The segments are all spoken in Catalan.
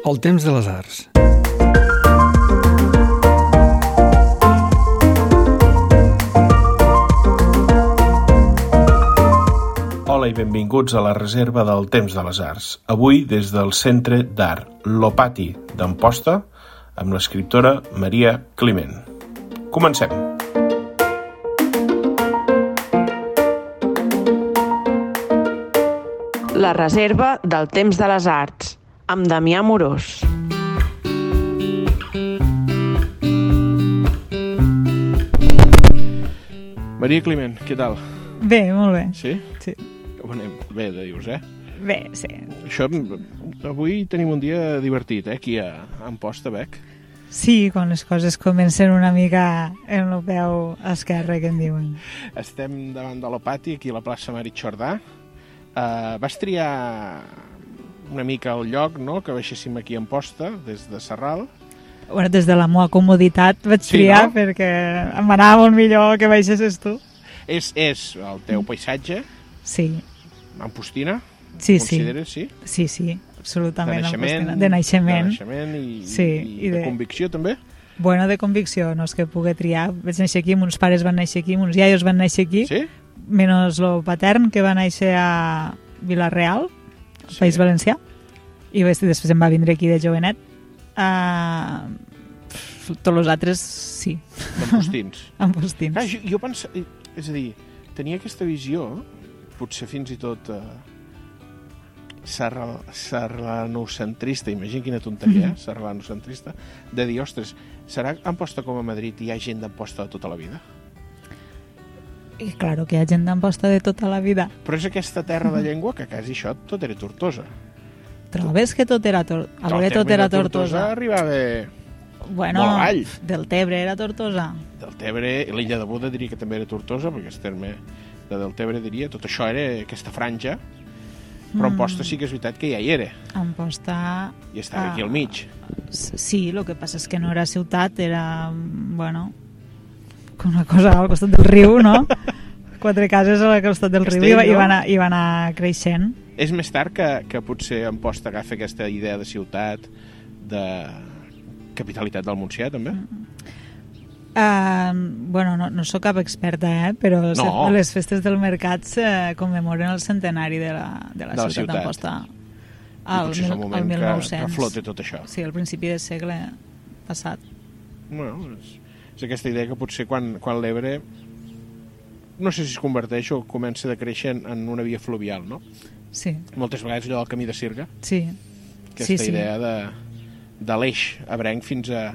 El temps de les arts. Hola i benvinguts a la reserva del Temps de les Arts. Avui des del Centre d'Art Lopati d'Amposta amb l'escriptora Maria Climent. Comencem. La reserva del temps de les arts, amb Damià Morós. Maria Climent, què tal? Bé, molt bé. Sí? Sí. Com anem? Bé, de dius, eh? Bé, sí. Això, avui tenim un dia divertit, eh? Aquí a Amposta, Bec. Sí, quan les coses comencen una mica en el peu esquerre, que en diuen. Estem davant de l'Opati, aquí a la plaça Marit Jordà. Uh, vas triar una mica el lloc, no?, que baixéssim aquí a Amposta, des de Serral. Bueno, des de la meva comoditat vaig Sí, triar no? perquè em anava molt millor que baixessis tu. És, és el teu paisatge, Sí, Ampostina, sí, sí. sí? Sí, sí, absolutament. De naixement. De naixement. De naixement i, Sí, i, i de... de- convicció, també? Bueno, de convicció, no és que pugui triar. Vaig néixer aquí, mons pares van néixer aquí, mons iaios van néixer aquí, Sí? menys el patern, que va néixer a Vilareal, Sí. País Valencià, i després em va vindre aquí de jovenet. Uh, tots els altres, sí, D'Ampostins. Ampostins. Clar, jo, jo pensava... És a dir, tenia aquesta visió, potser fins i tot eh, serra- serranocentrista, imagina quina tonteria, Mhm. eh? serranocentrista, de dir, ostres, serà Amposta com a Madrid i hi ha gent d'Amposta de tota la vida? I claro que hi ha gent d'Amposta de tota la vida. Però és aquesta terra de llengua que quasi això tot era Tortosa. Trobes que tot era, tor a tot terme era de Tortosa? arribava Bueno, del Tebre era Tortosa. del Tebre, l'illa de Buda diria que també era Tortosa, perquè el terme de del Tebre diria, tot això era aquesta franja, però Mm. Amposta sí que és veritat que ja hi era, Amposta... i estava Ah. aquí al mig. Sí, el que passa és que no era ciutat, era, bueno, una cosa al costat del riu, no? Quatre cases al costat del riu i, va, i, Castell, no? va anar, i va anar creixent. És més tard que, que potser Amposta agafa aquesta idea de ciutat, de capitalitat del Montsià, també? Uh, bueno, no, no sóc cap experta, eh? però No. les festes del mercat se commemoren el centenari de la, de la, De la ciutat d'Amposta. I Al, mil- al moment que, 1900. que flota tot això. Sí, al principi del segle passat. Bueno, és, és aquesta idea que potser quan, quan l'Ebre no sé si es converteix o comença a créixer en, en una via fluvial, no? Sí, Moltes vegades allò del camí de Sirga, sí. aquesta sí, sí. idea de, de l'eix abrenc fins a,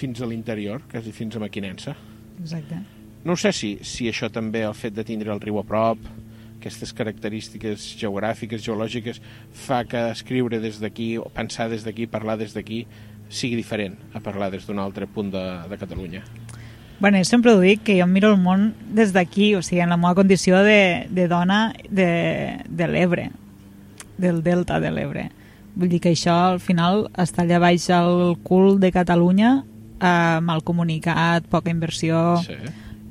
fins a l'interior, quasi fins a Maquinensa. Exacte. No sé si, si això també, el fet de tindre el riu a prop, aquestes característiques geogràfiques, geològiques, fa que escriure des d'aquí, o pensar des d'aquí, parlar des d'aquí, sigui diferent a parlar des d'un altre punt de, de Catalunya. Bueno, jo sempre ho dic, que jo miro el món des d'aquí, o sigui, en la meva condició de, de dona de, de l'Ebre, del delta de l'Ebre. Vull dir que això, al final, està allà baix al cul de Catalunya, eh, mal comunicat, poca inversió... Sí.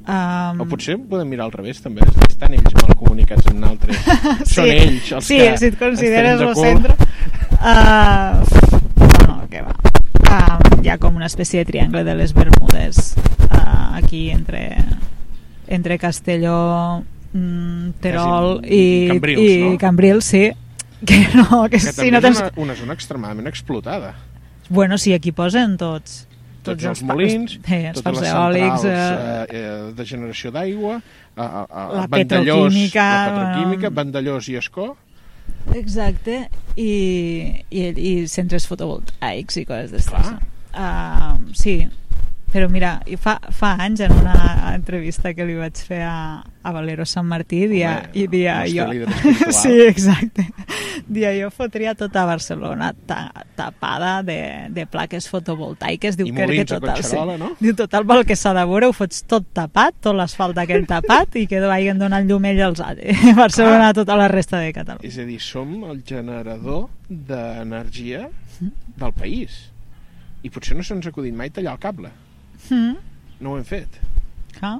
Um, O potser podem mirar al revés, també. Estan ells mal comunicats amb altres. Són ells els sí, que si et consideres el centre. Uh, no, no, què va. Uh, hi ha com una espècie de triangle de les Bermudes uh, aquí entre, entre Castelló, mm, Terol i, i Cambrils, i no? Cambrils, sí. Que no, que, Que si no és tens... una, una zona extremadament explotada. Bueno, sí, aquí posen tots. Tots, els pa- molins, eh, els totes les eòlics, centrals eh, eh, eh, de generació d'aigua, eh, eh, eh, La petroquímica, la petroquímica, bueno. Vandellós i Escó. Exacte, i, i, i centres fotovoltaics i coses d'estes. Uh, sí, però mira, fa, fa anys en una entrevista que li vaig fer a, a Valero Sant Martí dia, Home, i dia jo... sí, exacte. Dia jo fotria tota Barcelona ta, tapada de, de plaques fotovoltaiques. Diu I que, que molins a total, Collserola, no? Diu, total, pel que s'ha de veure, ho fots tot tapat, tot l'asfalt aquell tapat, i que vagin donant llumell als altres. Barcelona a tota la resta de Catalunya. És a dir, som el generador d'energia del país. I potser no se'ns ha acudit mai tallar el cable. Mm. No ho hem fet. Ah.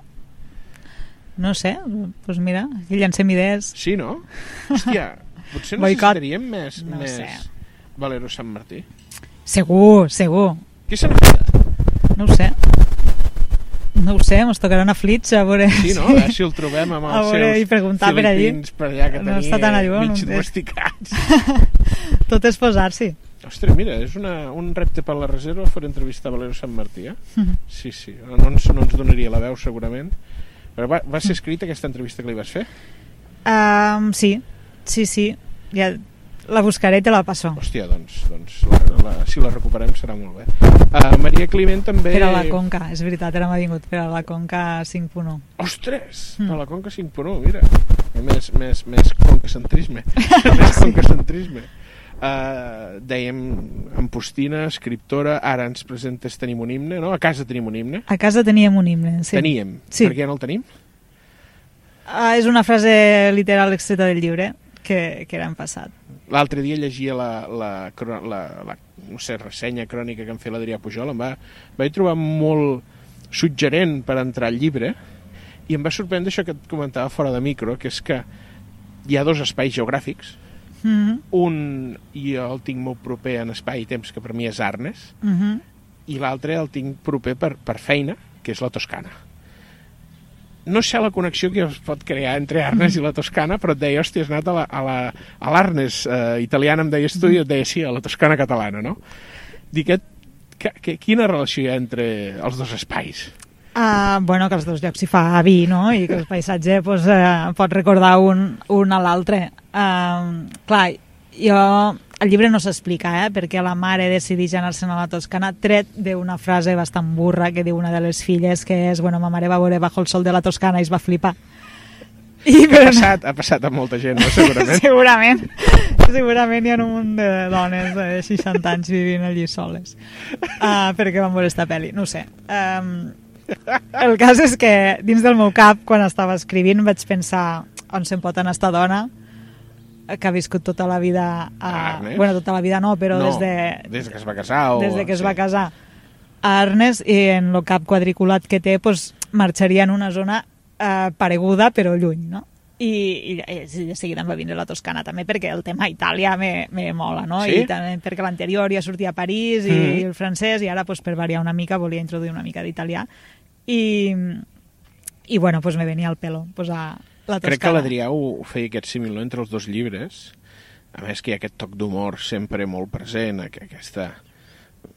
No sé, doncs mira, aquí llancem idees. Sí, no? Hòstia, potser necessitaríem més, No més sé. Valero Sant Martí. Segur, segur. Qui se n'ha No ho sé. No ho sé, ens tocarà anar flits a veure... Sí, no? A veure si el trobem amb els veure, seus i preguntar per filipins per allà que No tenia està tan lluny, mig domesticats. Tot és posar-s'hi. Ostres, mira, és una, un repte per la reserva fer entrevistar Valero Sant Martí, eh? Mhm. Sí, sí, no ens, no ens donaria la veu segurament. Però va, va ser escrita aquesta entrevista que li vas fer? Um, sí, sí, sí. Ja la buscaré i te la passo. Hòstia, doncs, doncs la, la, si la recuperem serà molt bé. Uh, Maria Climent també... Per a la Conca, és veritat, ara m'ha vingut per a la Conca 5.1. Ostres, Mm. per la Conca 5.1, mira. Més, més, més concacentrisme. més concacentrisme. Uh, dèiem Ampostina, escriptora, ara ens presentes Tenim un himne, no? A casa tenim un himne. A casa teníem un himne, sí. Teníem. Sí. Per què ja no el tenim? Ah, és una frase literal extreta del llibre que, que era en passat. L'altre dia llegia la, la, cro- la, la, no sé, ressenya crònica que em feia l'Adrià Pujol, em va, vaig trobar molt suggerent per entrar al llibre i em va sorprendre això que et comentava fora de micro, que és que hi ha dos espais geogràfics, Mm -hmm. un i el tinc molt proper en espai i temps, que per mi és Arnes, Mm -hmm. i l'altre el tinc proper per, per feina, que és la Toscana. No sé la connexió que es pot crear entre Arnes i la Toscana, però et deia, hòstia, has anat a la- a la- a l'Arnes eh, italiana, em deies tu, i et deia, sí, a la Toscana catalana, no? Dic, que, que, que, quina relació hi ha entre els dos espais? Uh, bueno, que als dos llocs s'hi fa vi, no? I que el paisatge pues, uh, pot recordar un, un a l'altre. Clar, jo... El llibre no s'explica, eh? perquè la mare decideix anar-se'n a la Toscana, tret d'una frase bastant burra que diu una de les filles, que és, bueno, ma mare va veure Bajo el sol de la Toscana i es va flipar. I, Ha passat, ha passat a molta gent, no? segurament. segurament, segurament hi ha un munt de dones de 60 anys vivint allí soles uh, perquè van veure esta pel·li, no sé um, el cas és que dins del meu cap quan estava escrivint vaig pensar on se'n pot anar esta dona que ha viscut tota la vida a... Arnes? bueno, tota la vida no, però no, des de, Des que es va casar o... des de que es sí. va casar a Arnes i en el cap quadriculat que té pues, marxaria en una zona eh, pareguda però lluny no? I, i, i de seguida em va vindre la Toscana també perquè el tema Itàlia me, me mola no? Sí? i també perquè l'anterior ja sortia a París i, Mhm. el francès i ara pues, per variar una mica volia introduir una mica d'italià i, i bueno, pues me venia al pelo posar la Crec que l'Adrià ho, feia aquest símil entre els dos llibres. A més que hi ha aquest toc d'humor sempre molt present, aqu- aquesta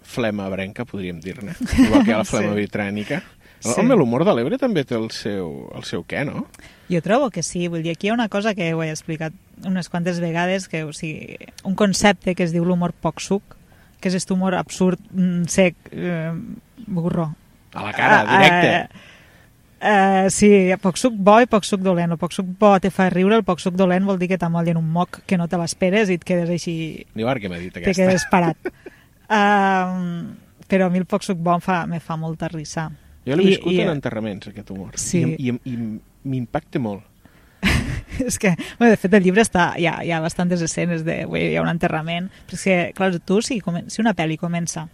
flema brenca, podríem dir-ne, igual que la flema Sí. vitrànica. Sí. Home, l'humor de l'Ebre també té el seu, el seu què, no? Jo trobo que sí, vull dir, aquí hi ha una cosa que ho he explicat unes quantes vegades, que, o sigui, un concepte que es diu l'humor poc suc, que és aquest humor absurd, mm, sec, eh, burro. A la cara, Ah, directe. Eh, eh, sí, poc suc bo i poc suc dolent. El poc suc bo te fa riure, el poc suc dolent vol dir que t'amollen un moc que no te l'esperes i et quedes així, Ni var que m'ha dit te aquesta. quedes parat. um, però a mi el poc suc bo em fa, me fa molta risa. Jo l'he viscut i- en enterraments, aquest humor. Sí. I, i, i m'impacta molt. és que, bueno, de fet, el llibre està, hi ha, hi ha bastantes escenes de, ui, hi ha un enterrament, però és que, clar, tu, si, comen si una pel·li comença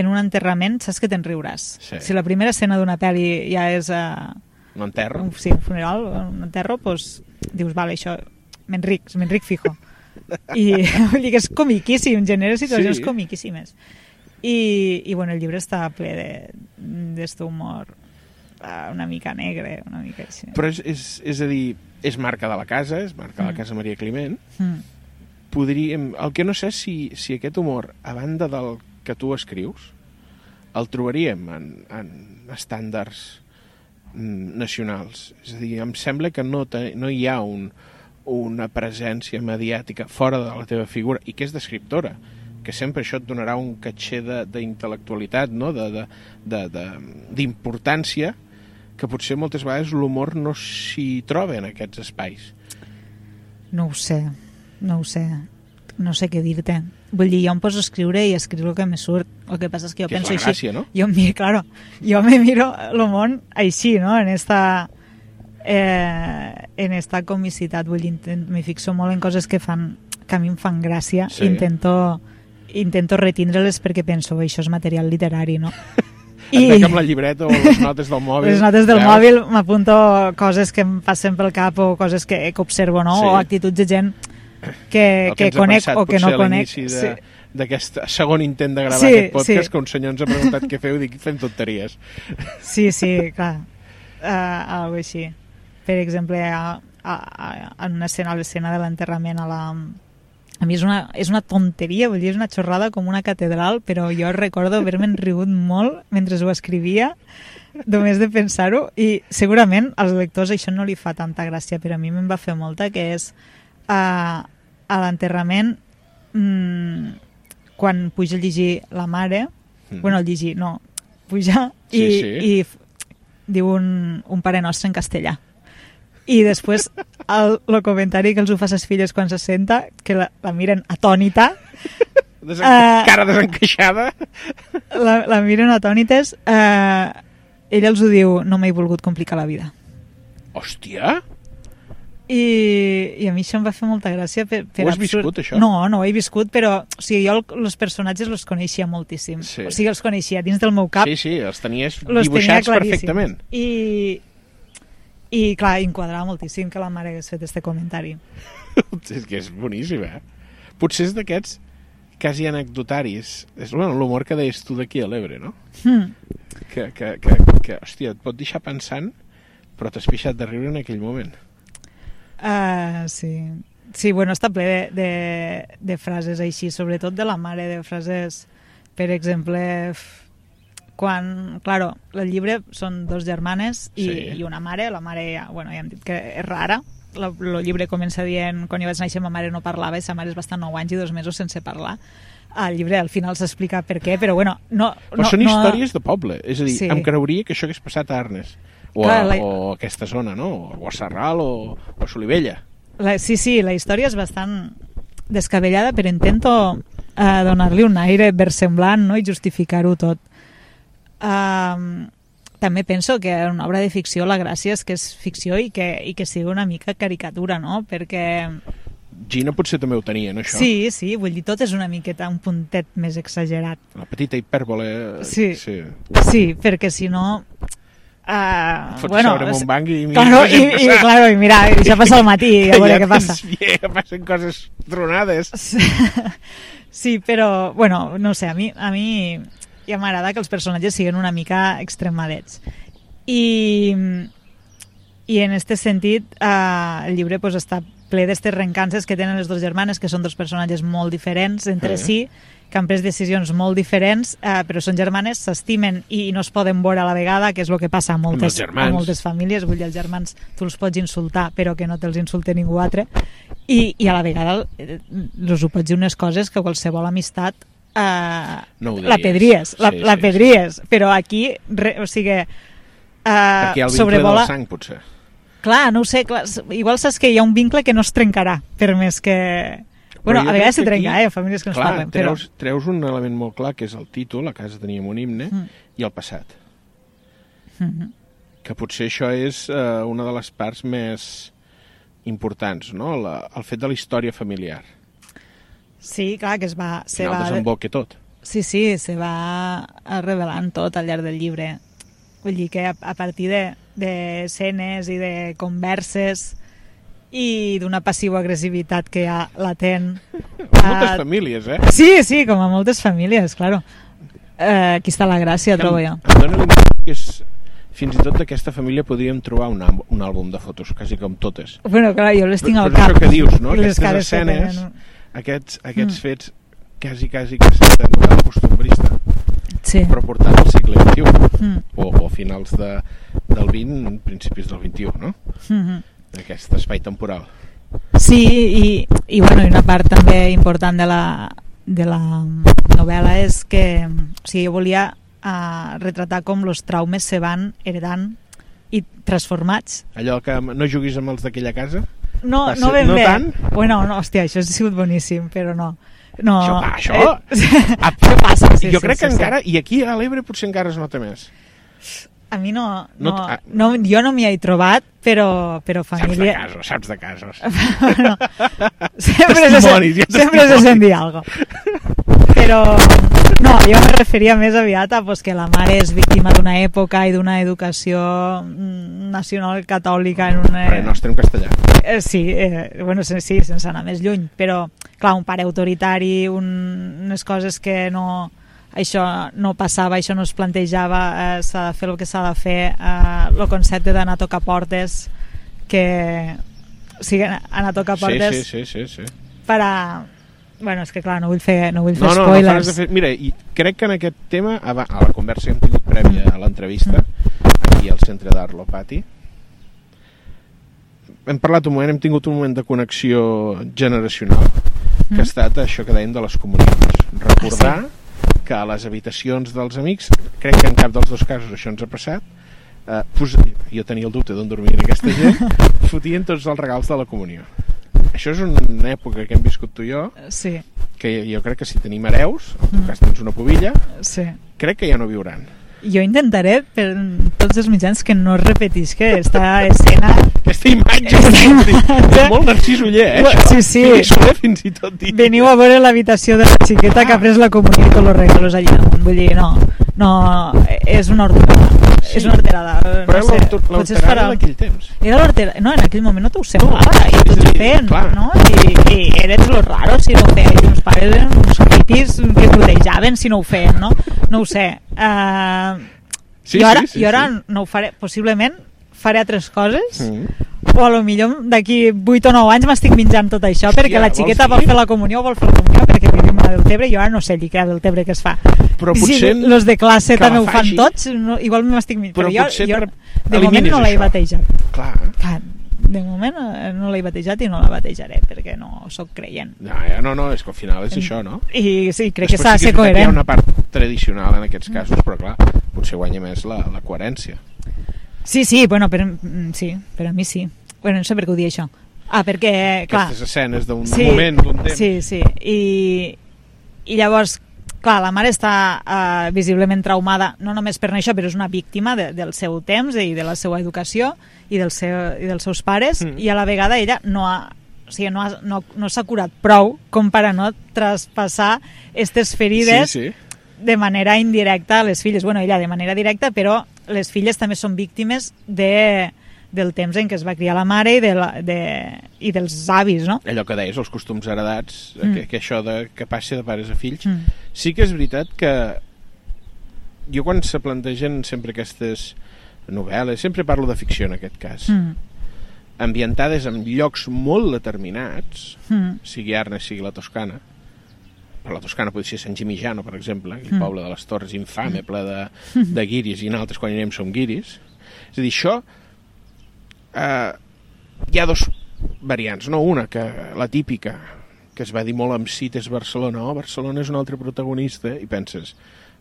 en un enterrament, saps que te'n riuràs. Sí. Si la primera escena d'una pel·li ja és uh, Un enterro. un, sí, un funeral, un enterro, doncs dius, vale, això, m'enric, m'enric fijo. I vull dir que és comiquíssim, genera situacions Sí. comiquíssimes. I, I, bueno, el llibre està ple d'este humor uh, una mica negre, una mica així. Però és, és, és a dir, és marca de la casa, és marca de la Mm. casa Maria Climent. Mm. Podríem... El que no sé és si, si aquest humor, a banda del que tu escrius, el trobaríem en, en estàndards mm, nacionals. És a dir, em sembla que no, te, no hi ha un, una presència mediàtica fora de la teva figura, i que és d'escriptora, que sempre això et donarà un catxer d'intel·lectualitat, no? d'importància, que potser moltes vegades l'humor no s'hi troba en aquests espais. No ho sé, no ho sé. No sé què dir-te. Vull dir, jo em poso a escriure i escriure el que me surt. El que passa és que jo Que és penso la així. gràcia, no? Jo miro, claro, jo me miro el món així, no? En esta eh, en esta comicitat. Vull dir, intent- me fixo molt en coses que fan que a mi em fan gràcia. Sí. Intento intento retindre-les perquè penso això és material literari, no? I... Et amb la llibreta o les notes del mòbil. les notes del veus? mòbil m'apunto coses que em passen pel cap o coses que, que observo, no? Sí. O actituds de gent que, que, ha conec o que no conec. de, Sí. d'aquest segon intent de gravar Sí, aquest podcast sí. que un senyor ens ha preguntat què feu i dic, fem tonteries. Sí, sí, clar. Uh, algo així. Per exemple, a, a, a, en una escena, a l'escena de l'enterrament a la... A mi és una, és una tonteria, vull dir, és una xorrada com una catedral, però jo recordo haver-me'n rigut molt mentre ho escrivia, només de pensar-ho, i segurament als lectors això no li fa tanta gràcia, però a mi me'n va fer molta, que és uh, a l'enterrament mm, quan puja a llegir la mare, Mm. bueno, a llegir, no, puja i, Sí, sí. i diu un, un pare nostre en castellà. I després el, el comentari que els ho fa ses filles quan se senta, que la, la miren atònita, Desen... Eh, Cara desencaixada. la, la miren atònites, eh, ella els ho diu, no m'he volgut complicar la vida. Hòstia! I, i a mi això em va fer molta gràcia per, per Ho has absurd. viscut, això? No, no ho he viscut, però o sigui, jo el- els personatges els coneixia moltíssim. Sí. O sigui, els coneixia dins del meu cap. Sí, sí, els tenies los tenia dibuixats claríssims. perfectament. I, i clar, enquadrava moltíssim que la mare hagués fet este comentari. és que és boníssim, eh? Potser és d'aquests quasi anecdotaris. És bueno, l'humor que deies tu d'aquí a l'Ebre, no? Hmm. Que, que, que, que, hòstia, et pot deixar pensant, però t'has pixat de riure en aquell moment. Uh, sí. Sí, bueno, està ple de, de, de frases així, sobretot de la mare, de frases, per exemple, quan, claro, el llibre són dos germanes i, Sí. i una mare, la mare ja, bueno, ja hem dit que és rara, el llibre comença dient quan jo vaig néixer ma mare no parlava i sa mare es va estar 9 anys i dos mesos sense parlar al llibre al final s'explica per què però bueno, no, Però no, són no, històries de poble. És a dir, Sí. em creuria que això hagués passat a Arnes. O, Clar, a, la- o a aquesta zona, no? O a Serral o, o a Solivella. La, sí, sí, la història és bastant descabellada, però intento eh, donar-li un aire versemblant no? i justificar-ho tot. Um, també penso que en una obra de ficció la gràcia és que és ficció i que, i que sigui una mica caricatura, no? Perquè Gina potser també ho tenia, no, això? sí, sí, vull dir, tot és una miqueta un puntet més exagerat. La petita hipèrbole... Sí. sí. Sí, perquè si no... Uh, Fots bueno, sobre un banc i... Claro, i, i, claro, i mira, i ja passa el matí a veure ja què passa. que passen coses tronades. Sí, però, bueno, no sé, a mi, a mi ja m'agrada que els personatges siguin una mica extremadets. I, i en este sentit, eh, el llibre pues, està ple d'estes rencances que tenen les dues germanes, que són dos personatges molt diferents entre Eh. si, que han pres decisions molt diferents, eh, però són germanes, s'estimen i no es poden veure a la vegada, que és el que passa a moltes, a moltes famílies. Vull dir, els germans tu els pots insultar, però que no te'ls insulte ningú altre. I, i a la vegada eh, els ho pots dir unes coses que qualsevol amistat eh, No la pedries, la, Sí, la sí, pedries, però aquí, re, o sigui, eh, Aquí hi ha el vincle sobrevola... del sang, potser. Clar, no ho sé, clar, igual saps que hi ha un vincle que no es trencarà, per més que... Bueno, a vegades se trenca, aquí- eh, a famílies que es Clar, parlen, treus, treus un element molt clar, que és el títol, a casa teníem un himne, Mm. i el passat. però... Mhm. Que potser això és eh, una de les parts més importants, no? La, el fet de la història familiar. Sí, clar, que es va... Al Se final va desemboca tot. Sí, sí, se va revelant tot al llarg del llibre. Vull dir que a, a partir de, de escenes i de converses i d'una passiva-agressivitat que hi ha latent. Moltes eh, famílies, eh? Sí, sí, com a moltes famílies, claro. Eh, aquí està la gràcia, trobo jo. Em dóna l'impressió que és... Fins i tot d'aquesta família podríem trobar un, un àlbum de fotos, quasi com totes. Bueno, clar, jo les tinc Però al cap. això que dius, no? Les Aquestes que escenes, tenen. aquests, aquests Mm. fets quasi, quasi que senten tan costumbrista, Sí. però portant al segle XXI, Mm, o, o finals de, del 20, principis del 21, no? mm, Aquest espai temporal. Sí, i, i, bueno, i una part també important de la, de la novel·la és que o sigui, jo volia uh, retratar com els traumes se van heredant i transformats. Allò que no juguis amb els d'aquella casa, No, Va no ser- ben no bé. tant? Bueno, no, hòstia, això ha sigut boníssim, però no. no Això, això- Eh, Ah, això passa, sí, jo sí, crec sí, que sí. encara, i aquí a l'Ebre potser encara es nota més. A mi no... No no, t- ah. no jo no m'hi he trobat, però, però Saps de família... casos, saps de casos. no. sempre se, jo sempre se testimonis. sentia algo. Però no, jo me referia més aviat a pues, que la mare és víctima d'una època i d'una educació mm, nacional catòlica en una... Res nostre en castellà. Eh, sí, eh, bueno, se- sí, sense anar més lluny, però clar, un pare autoritari, un, unes coses que no això no passava, això no es plantejava, eh, s'ha de fer el que s'ha de fer, eh, el concepte d'anar a tocar portes, que o sigui, anar a tocar Sí, portes sí, sí, sí, sí. per a... Bueno, és que clar, no vull fer, no vull fer No, no, no spoilers. faves de fer... Mira, i crec que en aquest tema, a, la conversa que hem tingut prèvia a l'entrevista, aquí al centre d'Arlo Pati, hem parlat un moment, hem tingut un moment de connexió generacional, que Mm. ha estat això que dèiem de les comunitats. Recordar que a les habitacions dels amics, crec que en cap dels dos casos això ens ha passat, eh, pos... jo tenia el dubte d'on dormien aquesta gent, fotien tots els regals de la comunió. Això és una època que hem viscut tu i jo, Sí, que jo crec que si tenim hereus, en tot cas tens una pobilla, sí. crec que ja no viuran. Jo intentaré per tots els mitjans que no es repetisca aquesta escena. Aquesta imatge, Aquesta imatge. és molt Narcís Uller, eh, això. Sí, sí. I Soler fins i tot dit. Veniu a veure l'habitació de la xiqueta que ha pres la comunió i tots els regalos allà damunt. Vull dir, no, no, és una horterada. Sí. És una horterada. Però no sé, potser es farà- d'aquell temps. Era l'horterada. No, en aquell moment no t'ho semblava. No, I a dir, fent, clar. no? I, I eres los raros si no ho feien. Uns pares eren uns hippies que protejaven si no ho feien, no? No ho sé. Uh, Sí, I ara, sí, sí, i ara sí. no ho faré, possiblement faré altres coses Mm. O a lo millor d'aquí 8 o 9 anys m'estic menjant tot això perquè la xiqueta vol fer la comunió o vol fer la comunió perquè vivim a Deltebre i jo ara no sé el que a Deltebre que es fa Però si potser los de classe que també ho fan faci. tots no, igual m'estic menjant Però però, jo, jo de moment no l'he batejat Clar. Clar, de moment eh, no l'he batejat i no la batejaré perquè no sóc creient No, ja, no, no, és que al final és Mm. això, no? i sí, crec que Després s'ha de sí ser que que Hi ha coherent una part tradicional en aquests casos, però clar, potser guanya més la, la coherència. Sí, sí, bueno, per, mm, sí, per a mi sí bueno, no sé per què ho dic això ah, perquè, clar, Aquestes escenes d'un moment, d'un temps. Sí, sí. I, I llavors, clar, la mare està uh, visiblement traumada, no només per això, però és una víctima de, del seu temps i de la seva educació i, del seu, i dels seus pares, Mm. mm. i a la vegada ella no ha o sigui, no, ha, no, no s'ha curat prou com per a no traspassar aquestes ferides Sí, sí. de manera indirecta a les filles. Bueno, ella de manera directa, però les filles també són víctimes de, del temps en què es va criar la mare i, de la, de, i dels avis, no? Allò que deies, els costums heredats, Mm. que, que això de, que passi de pares a fills, Mm. sí que és veritat que jo quan se plantegen sempre aquestes novel·les, sempre parlo de ficció en aquest cas, Mm. ambientades en llocs molt determinats, Mm. sigui Arnes, sigui la Toscana, però la Toscana pot ser Sant Gimignano, per exemple, aquell Mm. poble de les Torres infame, ple de, de guiris, i nosaltres quan anem som guiris. És a dir, això... Eh, hi ha dos variants, no? Una, que la típica, que es va dir molt amb cit és Barcelona, oh, Barcelona és un altre protagonista, i penses,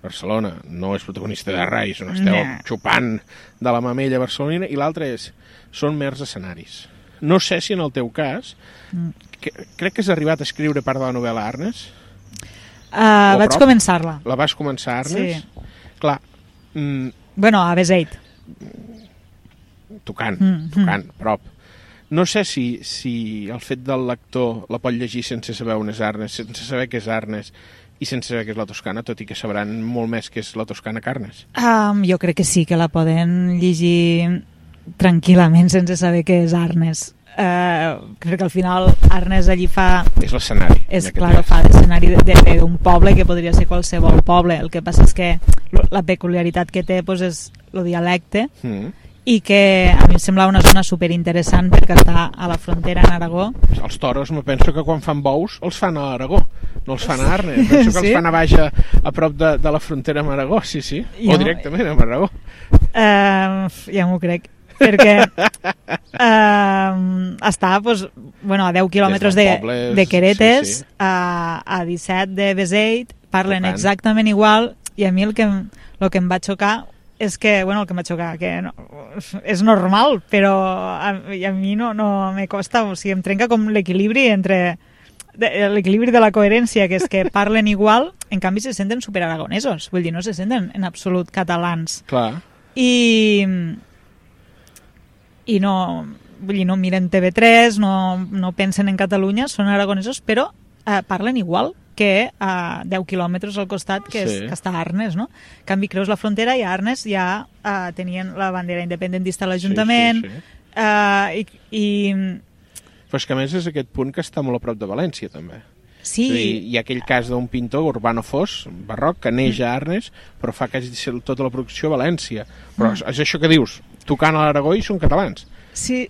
Barcelona no és protagonista de res, no esteu Nah. xupant de la mamella barcelonina, i l'altra és, són mers escenaris. No sé si en el teu cas, Mm. que, crec que has arribat a escriure part de la novel·la Arnes, Uh, vaig començar-la. la vas començar a Arnes, Sí. clar, mm, Bueno, a Beseit. tocant, Mm, tocant, prop. No sé si, si el fet del lector la pot llegir sense saber on és Arnes, sense saber què és Arnes i sense saber què és la Toscana, tot i que sabran molt més què és la Toscana que Arnes. Um, jo crec que sí, que la poden llegir tranquil·lament sense saber què és Arnes. Uh, crec que al final Arnes allí fa És l'escenari. en és clar, fa d'escenari d'un poble que podria ser qualsevol poble. El que passa és que la peculiaritat que té pues, és el dialecte Mm. i que a mi em sembla una zona superinteressant perquè està a la frontera en Aragó. Els toros, me penso que quan fan bous els fan a Aragó, no els fan a Arnes. Penso que Sí? els fan a baix a, a prop de, de la frontera amb Aragó, sí, sí. Jo- O directament amb Aragó. Uh, ja m'ho crec perquè uh, està pues, bueno, a 10 quilòmetres de, pobles, de Queretes sí, sí. A, a 17 de Beseit parlen Tocant. exactament igual i a mi el que, el que em va xocar és que, bueno, el que em va xocar, que no, és normal, però a, a mi no, no me costa, o sigui, em trenca com l'equilibri entre l'equilibri de la coherència, que és que parlen igual, en canvi se senten superaragonesos, vull dir, no se senten en absolut catalans Clar. i i no vull dir, no miren TV3 no, no pensen en Catalunya són aragonesos però eh, parlen igual que a 10 quilòmetres al costat que, és, Sí. que està a Arnes no? en canvi creus la frontera i a Arnes ja eh, tenien la bandera independentista a l'Ajuntament Sí, sí, sí. eh, i, i Però és que a més és aquest punt que està molt a prop de València, també. Sí. Dir, hi ha aquell cas d'un pintor, Urbano Fos, barroc, que neix a Arnes, però fa quasi tota la producció a València. Però Mm. és això que dius, tocant a l'Aragó i són catalans. Sí,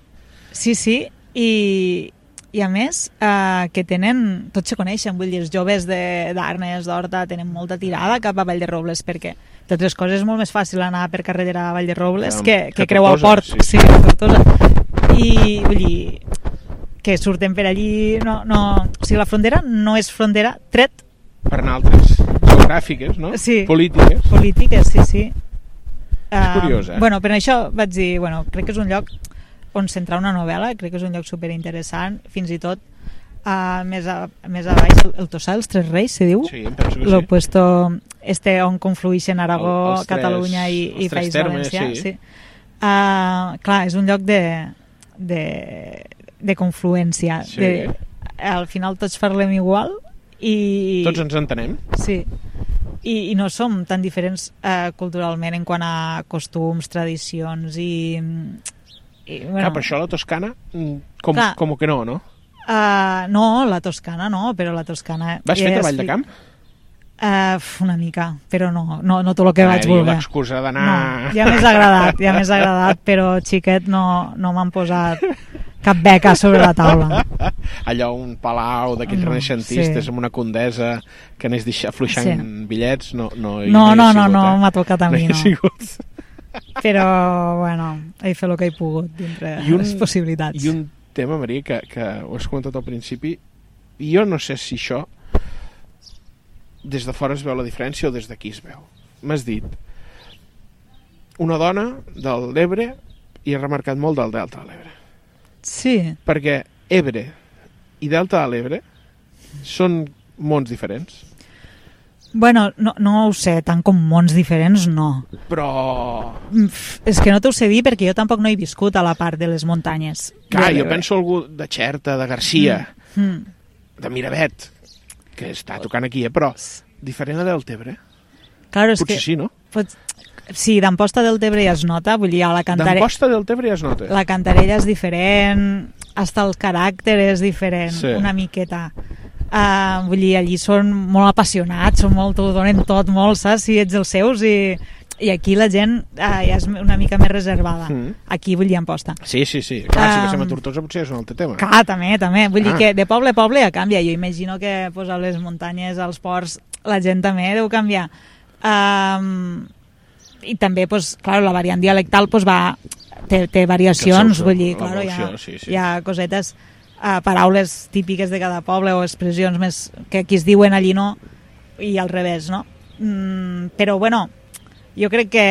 sí, sí. I, i a més, eh, que tenen, tots se coneixen, vull dir, els joves de- d'Arnes, d'Horta, tenen molta tirada cap a Vall de Robles, perquè, de altres coses, és molt més fàcil anar per carretera a Vall de Robles Que- que, que, que creuar el port. sí, Sí, Tortosa. I, vull dir, que surten per allí... No, no, o sigui, la frontera no és frontera tret Per anar altres geogràfiques, no? Sí. Polítiques. polítiques, sí, sí. És curiós, eh? Bueno, per això vaig dir, bueno, crec que és un lloc on centrar una novel·la, crec que és un lloc superinteressant, fins i tot uh, més, a, més a baix, el, el Tossà dels Tres Reis, se diu? Sí, em penso que Lo sí. puesto este on conflueixen Aragó, El- els tres- Catalunya i, els i País termes, Valencià. sí. Sí. Uh, clar, és un lloc de, de, de confluència. Sí. De, al final tots parlem igual i... Tots ens entenem. Sí, i, i no som tan diferents eh, culturalment en quant a costums, tradicions i... i Bueno. Clar, per això la Toscana, mm, com, Clar. com que no, no? uh, no, la Toscana no, però la Toscana... Vas fer treball de camp? Uh, una mica, però no, no, no tot el que Ah, vaig voler. L'excusa d'anar... No, ja m'és agradat, ja m'és agradat, però xiquet no, no m'han posat cap beca sobre la taula. allò un palau d'aquells No, renaixentistes sí. amb una condesa que anés afluixant Sí. bitllets no, no, No, no, no, sigut, no, eh? m'ha tocat a No mi, no. sigut. Però, bueno, he fet el que he pogut dintre I un- les possibilitats. I un tema, Maria, que, que ho has comentat al principi, i jo no sé si això des de fora es veu la diferència o des d'aquí es veu. M'has dit una dona de l'Ebre i he remarcat molt del Delta de l'Ebre. Sí, Perquè Ebre i Delta de l'Ebre són mons diferents, bueno, no, no ho sé, tant com mons diferents, no. però... És que no t'ho sé dir perquè jo tampoc no he viscut a la part de les muntanyes. Clar, jo penso algú de Xerta, de Garcia, Mm. de Miravet, que està tocant aquí, eh? però diferent a Deltebre. Claro, és Potser que... sí, no? Pot... Sí, d'Amposta del Tebre ja es nota, vull dir, a la Cantarella... D'Amposta del Tebre ja es nota. La Cantarella és diferent, hasta el caràcter és diferent, Sí. una miqueta. Uh, vull dir, allí són molt apassionats, són molt, ho donen tot molt, saps? Si ets els seus i, i aquí la gent uh, ja és una mica més reservada. Mm. Aquí vull dir Amposta. Sí, sí, sí. Clar, si Um, passem a Tortosa potser és un altre tema. Clar, també, també. Vull dir Ah. que de poble a poble ja canvia. Jo imagino que pues, a les muntanyes, als ports, la gent també deu canviar. Um, I també, pues, clar, la variant dialectal pues, va, té, té variacions, vull dir, la clar, hi ha, sí, sí. hi ha cosetes, uh, paraules típiques de cada poble o expressions més que aquí es diuen allí no, i al revés, no? Mm, però, bueno, jo crec que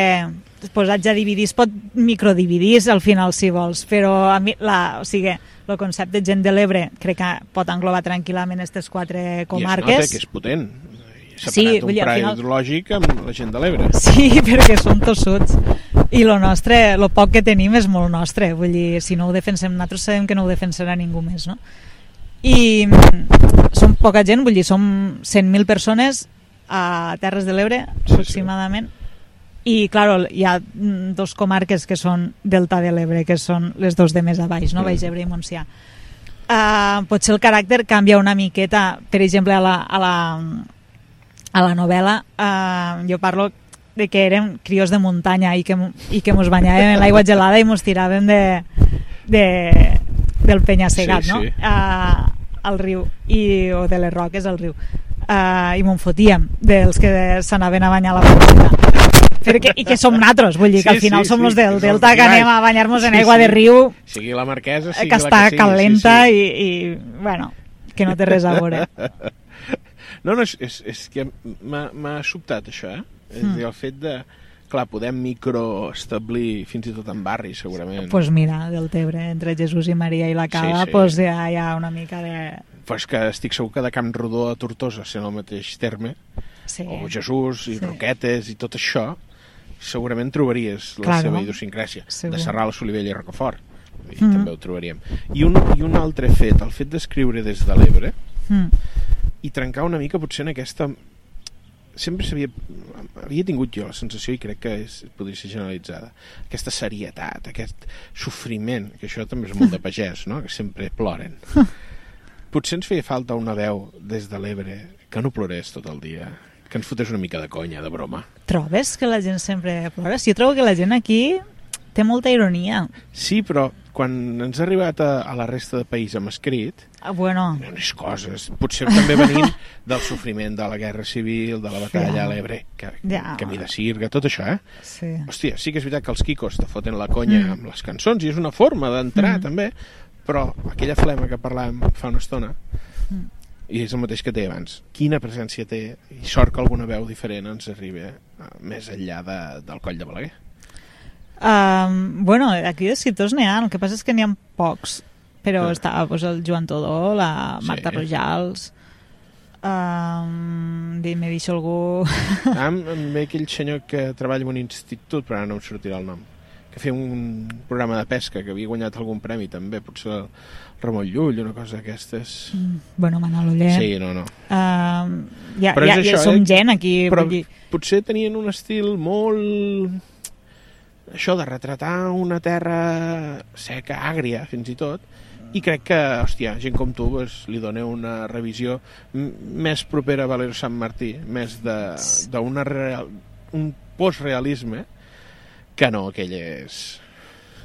posats a dividir es pot microdividir al final si vols, però a mi la, o sigui, el concepte gent de l'Ebre crec que pot englobar tranquil·lament aquestes quatre I es nota comarques. que és potent. Separat Sí, un dir, pla final- hidrològic amb la gent de l'Ebre. Sí, perquè som tossuts. I lo nostre, lo poc que tenim és molt nostre. Vull dir, si no ho defensem nosaltres, sabem que no ho defensarà ningú més, no? I mm, som poca gent, vull dir, som 100.000 persones a Terres de l'Ebre, Sí, sí. aproximadament. I, claro, hi ha mm, dos comarques que són Delta de l'Ebre, que són les dos de més a baix, no? Mm. Baix Ebre i Montsià. Uh, potser el caràcter canvia una miqueta, per exemple, a la, a la, a la novel·la uh, jo parlo de que érem crios de muntanya i que, i que mos banyàvem en l'aigua gelada i mos tiràvem de, de, del penya-segat, Sí, no? sí. Uh, al riu, i, o de les roques al riu. Uh, I m'ho fotíem dels que s'anaven a banyar a la porta. Perquè, I que som natros, vull dir que Sí, al final sí, som sí, els del delta que anem a banyar-nos en Sí, aigua sí. de riu Sigui la marquesa, sigui que la està que sigui. calenta sí, sí. I, i, bueno, que no té res a veure. No, no, és, és, és que m'ha sobtat això, eh? És Mm. a dir, el fet de... Clar, podem microestablir fins i tot en barris, segurament. pues mira, del Tebre, entre Jesús i Maria i la Cava, Sí, sí. pues ja hi ha una mica de... Però és que estic segur que de Camp Rodó a Tortosa, sent el mateix terme, Sí. o Jesús i Sí. Roquetes i tot això, segurament trobaries la Claro. seva idiosincràsia. Segur. De Serral, Solivella i Rocafort. I Mhm. també ho trobaríem. I un, I un altre fet, el fet d'escriure des de l'Ebre Mm. I trencar una mica potser en aquesta... Sempre s'havia... Havia tingut jo la sensació, i crec que és, podria ser generalitzada, aquesta serietat, aquest sofriment, que això també és molt de pagès, no? que sempre ploren. Potser ens feia falta una veu des de l'Ebre que no plorés tot el dia, que ens fotés una mica de conya, de broma. Trobes que la gent sempre plora? Sí, jo trobo que la gent aquí té molta ironia. Sí, però quan ens ha arribat a, a la resta de país amb escrit, Ah, bueno, unes coses, potser també venint del sofriment de la guerra civil, de la batalla a l'Ebre, que, Ja. camí de Sirga, tot això, eh? sí. Hòstia, sí que és veritat que els quicos te foten la conya Mm. amb les cançons i és una forma d'entrar Mm. també, però aquella flema que parlàvem fa una estona Mm. i és el mateix que té abans quina presència té i sort que alguna veu diferent ens arribi eh, més enllà de, del coll de Balaguer Um, bueno, aquí d'escriptors n'hi ha, el que passa és que n'hi ha pocs, però Ah. està pues, el Joan Todó, la Marta Sí. Rojals, um, m'he dit algú... ah, em, ve aquell senyor que treballa en un institut però ara no em sortirà el nom que feia un programa de pesca que havia guanyat algun premi també, potser el Ramon Llull una cosa d'aquestes bueno, Manol Oller. sí, no, no Um, ja, Però és ja, ja això, som eh? gent aquí. però vull dir, potser tenien un estil molt això de retratar una terra seca, àgria fins i tot i crec que, hòstia, gent com tu pues, li dona una revisió més propera a Valero Sant Martí més d'una real, un postrealisme que no aquelles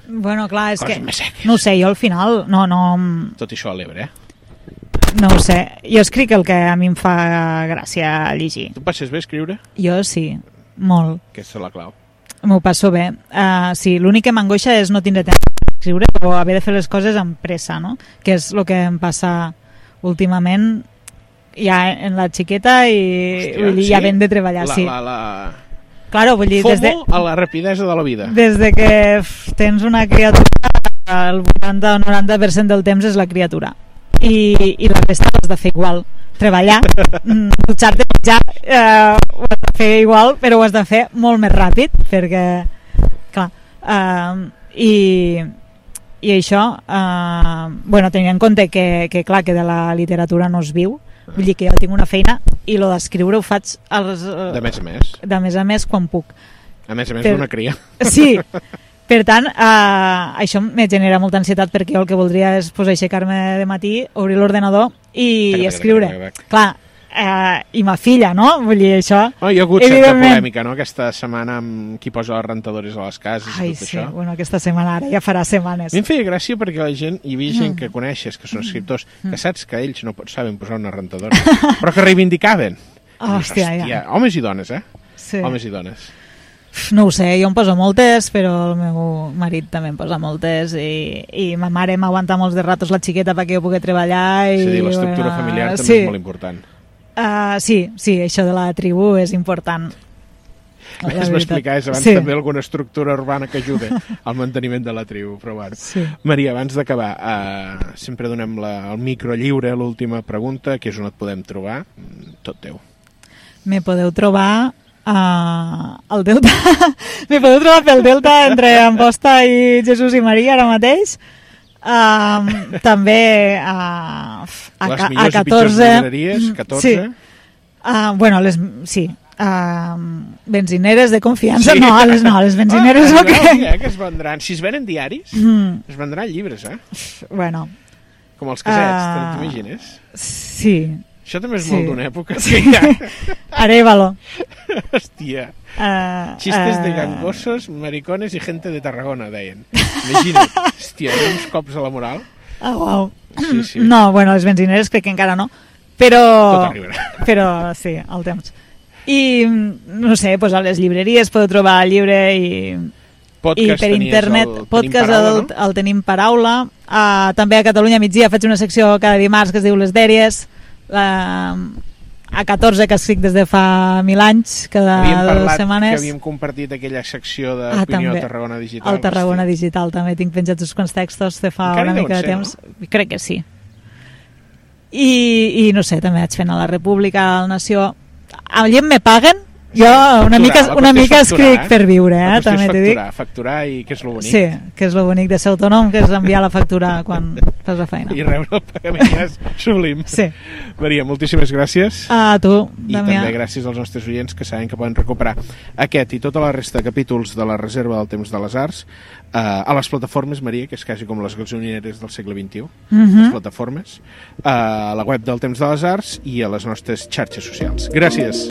bueno, clar, és coses que... més seques No sé, jo al final no, no, tot això a l'Ebre, eh? no ho sé. Jo escric el que a mi em fa gràcia llegir. Tu passes bé a escriure? Jo sí, molt. Aquesta és la clau. M'ho passo bé. Uh, sí, l'únic que m'angoixa és no tindre temps d'escriure o haver de fer les coses amb pressa, no? Que és el que em passa últimament ja en la xiqueta i Hòstia, vull dir, ja ben de treballar, la, sí. La, la... Claro, vull dir, FOMO des de, a la rapidesa de la vida. des de que f, tens una criatura el 80 o 90% del temps és la criatura i, i la resta ho has de fer igual treballar, mm, dutxar-te menjar eh, ho has de fer igual però ho has de fer molt més ràpid perquè clar eh, i, i això eh, bueno, tenint en compte que, que clar que de la literatura no es viu vull dir que jo tinc una feina i lo d'escriure ho faig als, De eh, més a més. de més a més quan puc A més a més, Per- una cria. Sí, per tant, eh, això me genera molta ansietat perquè el que voldria és pues, aixecar-me de matí, obrir l'ordenador i tac, escriure. tac, Clar, eh, i ma filla, no? Vull dir, això... Oh, hi ha hagut certa polèmica, no?, aquesta setmana amb qui posa les rentadores a les cases Ai, i tot sí, això. bueno, aquesta setmana ara ja farà setmanes. A mi em feia gràcia perquè la gent, hi havia gent Mm. que coneixes, que són escriptors, que saps que ells no saben posar una rentadora, però que reivindicaven. I dius, Hòstia, ja. Homes i dones, eh? Sí. Homes i dones. No ho sé, jo em poso moltes, però el meu marit també em posa moltes i, i ma mare m'aguanta molts de ratos la xiqueta perquè jo pugui treballar. I, És a dir, l'estructura bueno, familiar també sí. és molt important. Uh, sí, sí, això de la tribu és important. Veritat. m'explicaves abans Sí. també alguna estructura urbana que ajuda al manteniment de la tribu, però bueno. Sí. Maria, abans d'acabar, uh, sempre donem la, el micro lliure, l'última pregunta, que és on et podem trobar. Mm, Tot teu. Me podeu trobar uh, al Delta. Me podeu trobar pel Delta entre Amposta i Jesús i Maria ara mateix. Um, també uh, a, Les ca- a millors i pitjors 14... llibreries, 14. Sí. Uh, bueno, les, sí. Uh, benzineres de confiança. Sí. No, les, no, les benzineres ah, no que... eh, que es vendran. Si es venen diaris, Mm, es vendran llibres, eh? bueno, Com els casets, Ah. t'imagines? sí. Això també és Sí. molt d'una època. Sí. Ja. Arévalo. Hòstia. Uh, Chistes de uh, gangosos, maricones i gente de Tarragona, deien. Imagina't. Hòstia, uns cops a la moral. Ah, uau. Sí, sí. No, bueno, les benzineres crec que encara no. Tot Però, arribarà. però sí, el temps. I, no sé, pues a les llibreries podeu trobar el llibre i, i per internet, el Tenim podcast Paraula, el, el Tenim Paraula. Uh, també a Catalunya migdia faig una secció cada dimarts que es diu Les Dèries. La, a 14 que escric des de fa mil anys, cada Havíem dues setmanes. que havíem compartit aquella secció Ah, d'opinió també. a Tarragona Digital. Al Tarragona Hosti. Digital també tinc penjats uns quants textos de fa Encara una mica de ser, temps. Crec que sí. I, I no sé, també vaig fent a la República, a la Nació. Allí me paguen, Jo una mica, una mica escric per viure, La eh? també t'ho dic. facturar, i que és lo bonic. Sí, que és lo bonic de ser autònom, que és enviar la factura quan fas la feina. I rebre el pagament ja és sublim. Sí. Maria, moltíssimes gràcies. A tu, I Damià. també gràcies als nostres oients que saben que poden recuperar aquest i tota la resta de capítols de la Reserva del Temps de les Arts eh, a les plataformes, Maria, que és quasi com les gasolineres del segle XXI, Mhm. les plataformes, eh, a la web del Temps de les Arts i a les nostres xarxes socials. Gràcies.